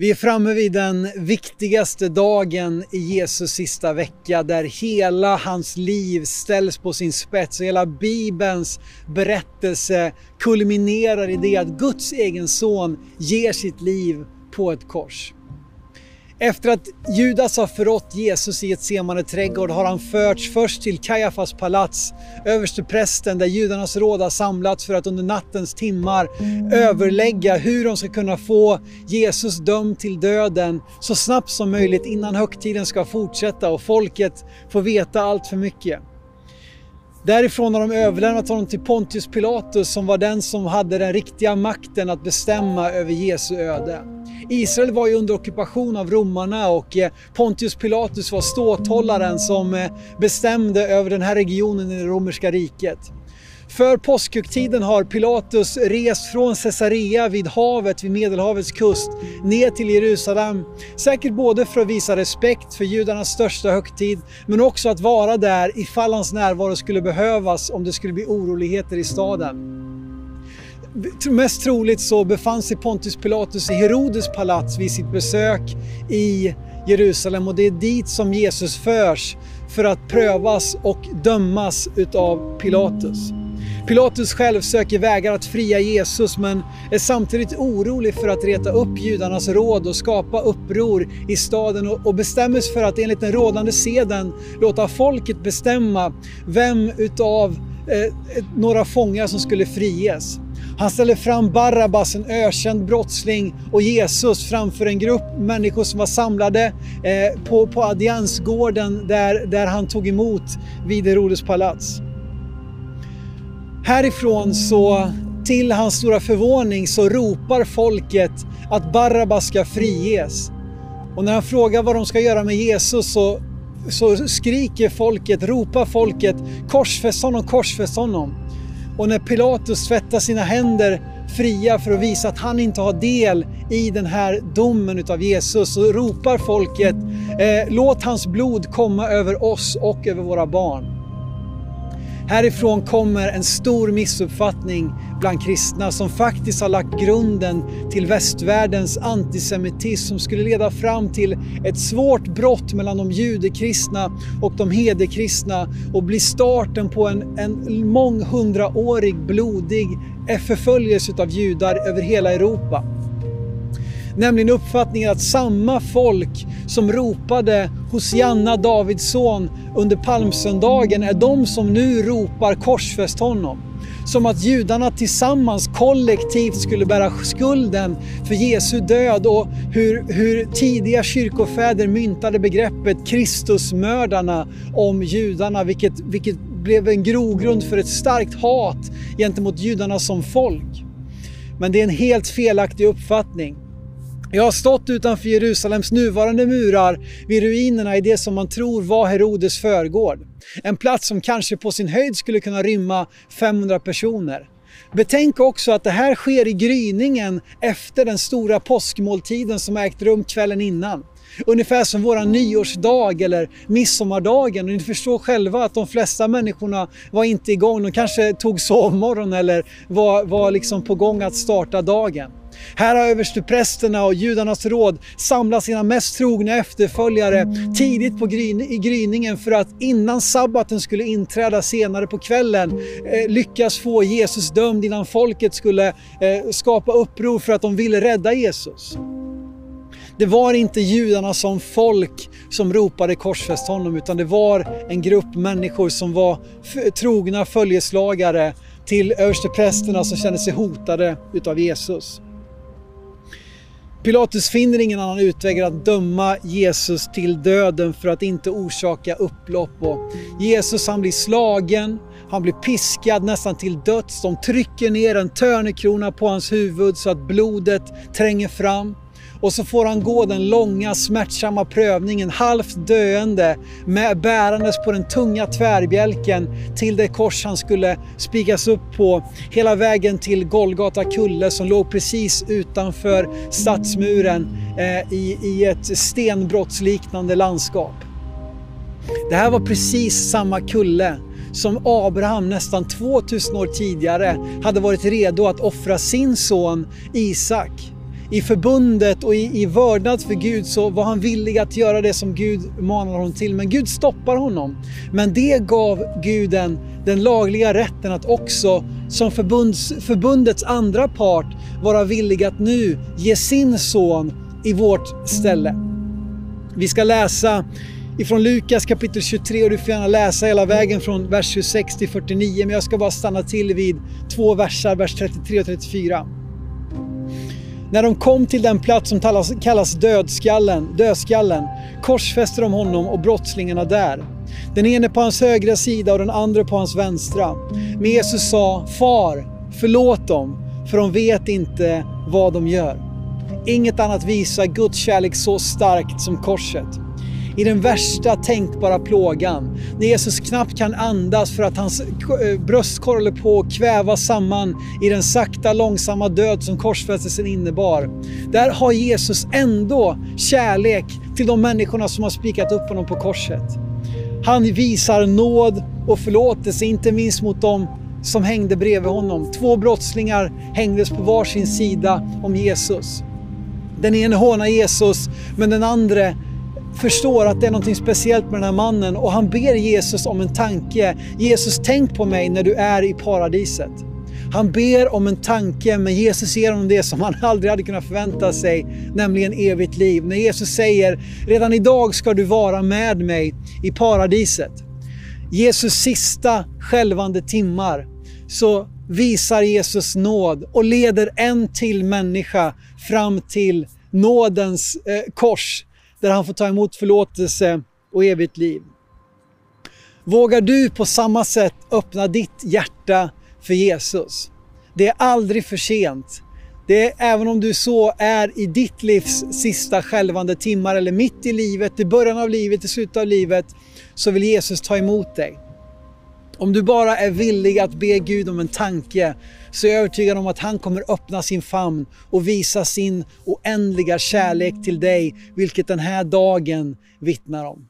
Vi är framme vid den viktigaste dagen i Jesus sista vecka där hela hans liv ställs på sin spets och hela Bibelns berättelse kulminerar i det att Guds egen son ger sitt liv på ett kors. Efter att Judas har förrått Jesus i ett semande trädgård har han förts först till Kajafas palats, översteprästen där judarnas råd har samlats för att under nattens timmar överlägga hur de ska kunna få Jesus dömd till döden så snabbt som möjligt innan högtiden ska fortsätta och folket får veta allt för mycket. Därifrån har de överlämnat honom till Pontius Pilatus som var den som hade den riktiga makten att bestämma över Jesu öde. Israel var ju under ockupation av romarna och eh, Pontius Pilatus var ståthållaren som eh, bestämde över den här regionen i det romerska riket. För påskhögtiden har Pilatus rest från Caesarea vid havet, vid Medelhavets kust, ner till Jerusalem. Säkert både för att visa respekt för judarnas största högtid, men också att vara där ifall hans närvaro skulle behövas om det skulle bli oroligheter i staden. Mest troligt så befann sig Pontius Pilatus i Herodes palats vid sitt besök i Jerusalem och det är dit som Jesus förs för att prövas och dömas utav Pilatus. Pilatus själv söker vägar att fria Jesus men är samtidigt orolig för att reta upp judarnas råd och skapa uppror i staden och bestämmer sig för att enligt den rådande seden låta folket bestämma vem utav eh, eh några fångar som skulle friges. Han ställer fram Barabbas, en ökänd brottsling, och Jesus framför en grupp människor som var samlade eh, på, på Adiansgården där, där han tog emot vid Herodes palats. Härifrån så, till hans stora förvåning, så ropar folket att Barabbas ska friges. Och när han frågar vad de ska göra med Jesus så, så skriker folket, ropar folket, korsfäst honom, korsfäst honom. Och när Pilatus tvättar sina händer fria för att visa att han inte har del i den här domen utav Jesus så ropar folket eh, låt hans blod komma över oss och över våra barn. Härifrån kommer en stor missuppfattning bland kristna som faktiskt har lagt grunden till västvärldens antisemitism som skulle leda fram till ett svårt brott mellan de judekristna och de hederkristna och bli starten på en, en månghundraårig blodig förföljelse av judar över hela Europa. Nämligen uppfattningen att samma folk som ropade Hosianna Davids son under palmsöndagen är de som nu ropar korsfäst honom. Som att judarna tillsammans kollektivt skulle bära skulden för Jesu död och hur, hur tidiga kyrkofäder myntade begreppet Kristusmördarna om judarna vilket, vilket blev en grogrund för ett starkt hat gentemot judarna som folk. Men det är en helt felaktig uppfattning. Jag har stått utanför Jerusalems nuvarande murar vid ruinerna i det som man tror var Herodes förgård. En plats som kanske på sin höjd skulle kunna rymma 500 personer. Betänk också att det här sker i gryningen efter den stora påskmåltiden som ägt rum kvällen innan. Ungefär som våran nyårsdag eller midsommardagen. Och ni förstår själva att de flesta människorna var inte igång. De kanske tog sovmorgon eller var, var liksom på gång att starta dagen. Här har översteprästerna och judarnas råd samlat sina mest trogna efterföljare tidigt på gryn i gryningen för att innan sabbaten skulle inträda senare på kvällen eh, lyckas få Jesus dömd innan folket skulle eh, skapa uppror för att de ville rädda Jesus. Det var inte judarna som folk som ropade korsfäst honom utan det var en grupp människor som var trogna följeslagare till översteprästerna som kände sig hotade utav Jesus. Pilatus finner ingen annan utväg än att döma Jesus till döden för att inte orsaka upplopp. Och Jesus han blir slagen, han blir piskad nästan till döds. De trycker ner en törnekrona på hans huvud så att blodet tränger fram. Och så får han gå den långa smärtsamma prövningen halvt döende med bärandes på den tunga tvärbjälken till det kors han skulle spikas upp på hela vägen till Golgata kulle som låg precis utanför stadsmuren eh, i, i ett stenbrottsliknande landskap. Det här var precis samma kulle som Abraham nästan 2000 år tidigare hade varit redo att offra sin son Isak i förbundet och i, i vördnad för Gud så var han villig att göra det som Gud manade honom till. Men Gud stoppar honom. Men det gav Guden den lagliga rätten att också som förbunds, förbundets andra part vara villig att nu ge sin son i vårt ställe. Vi ska läsa ifrån Lukas kapitel 23 och du får gärna läsa hela vägen från vers 26 till 49 men jag ska bara stanna till vid två versar, vers 33 och 34. När de kom till den plats som kallas, kallas dödskallen, dödskallen korsfäste de honom och brottslingarna där. Den ene på hans högra sida och den andra på hans vänstra. Men Jesus sa, Far, förlåt dem, för de vet inte vad de gör. Inget annat visar Guds kärlek så starkt som korset i den värsta tänkbara plågan. När Jesus knappt kan andas för att hans eh, bröstkorg håller på att kvävas samman i den sakta långsamma död som korsfästelsen innebar. Där har Jesus ändå kärlek till de människorna som har spikat upp honom på korset. Han visar nåd och förlåtelse, inte minst mot dem som hängde bredvid honom. Två brottslingar hängdes på varsin sida om Jesus. Den ene hånar Jesus, men den andra förstår att det är något speciellt med den här mannen och han ber Jesus om en tanke. Jesus, tänk på mig när du är i paradiset. Han ber om en tanke, men Jesus ger honom det som han aldrig hade kunnat förvänta sig, nämligen evigt liv. När Jesus säger, redan idag ska du vara med mig i paradiset. Jesus sista skälvande timmar så visar Jesus nåd och leder en till människa fram till nådens eh, kors där han får ta emot förlåtelse och evigt liv. Vågar du på samma sätt öppna ditt hjärta för Jesus? Det är aldrig för sent. Det är, även om du så är i ditt livs sista skälvande timmar eller mitt i livet, i början av livet, i slutet av livet, så vill Jesus ta emot dig. Om du bara är villig att be Gud om en tanke så är jag övertygad om att han kommer öppna sin famn och visa sin oändliga kärlek till dig, vilket den här dagen vittnar om.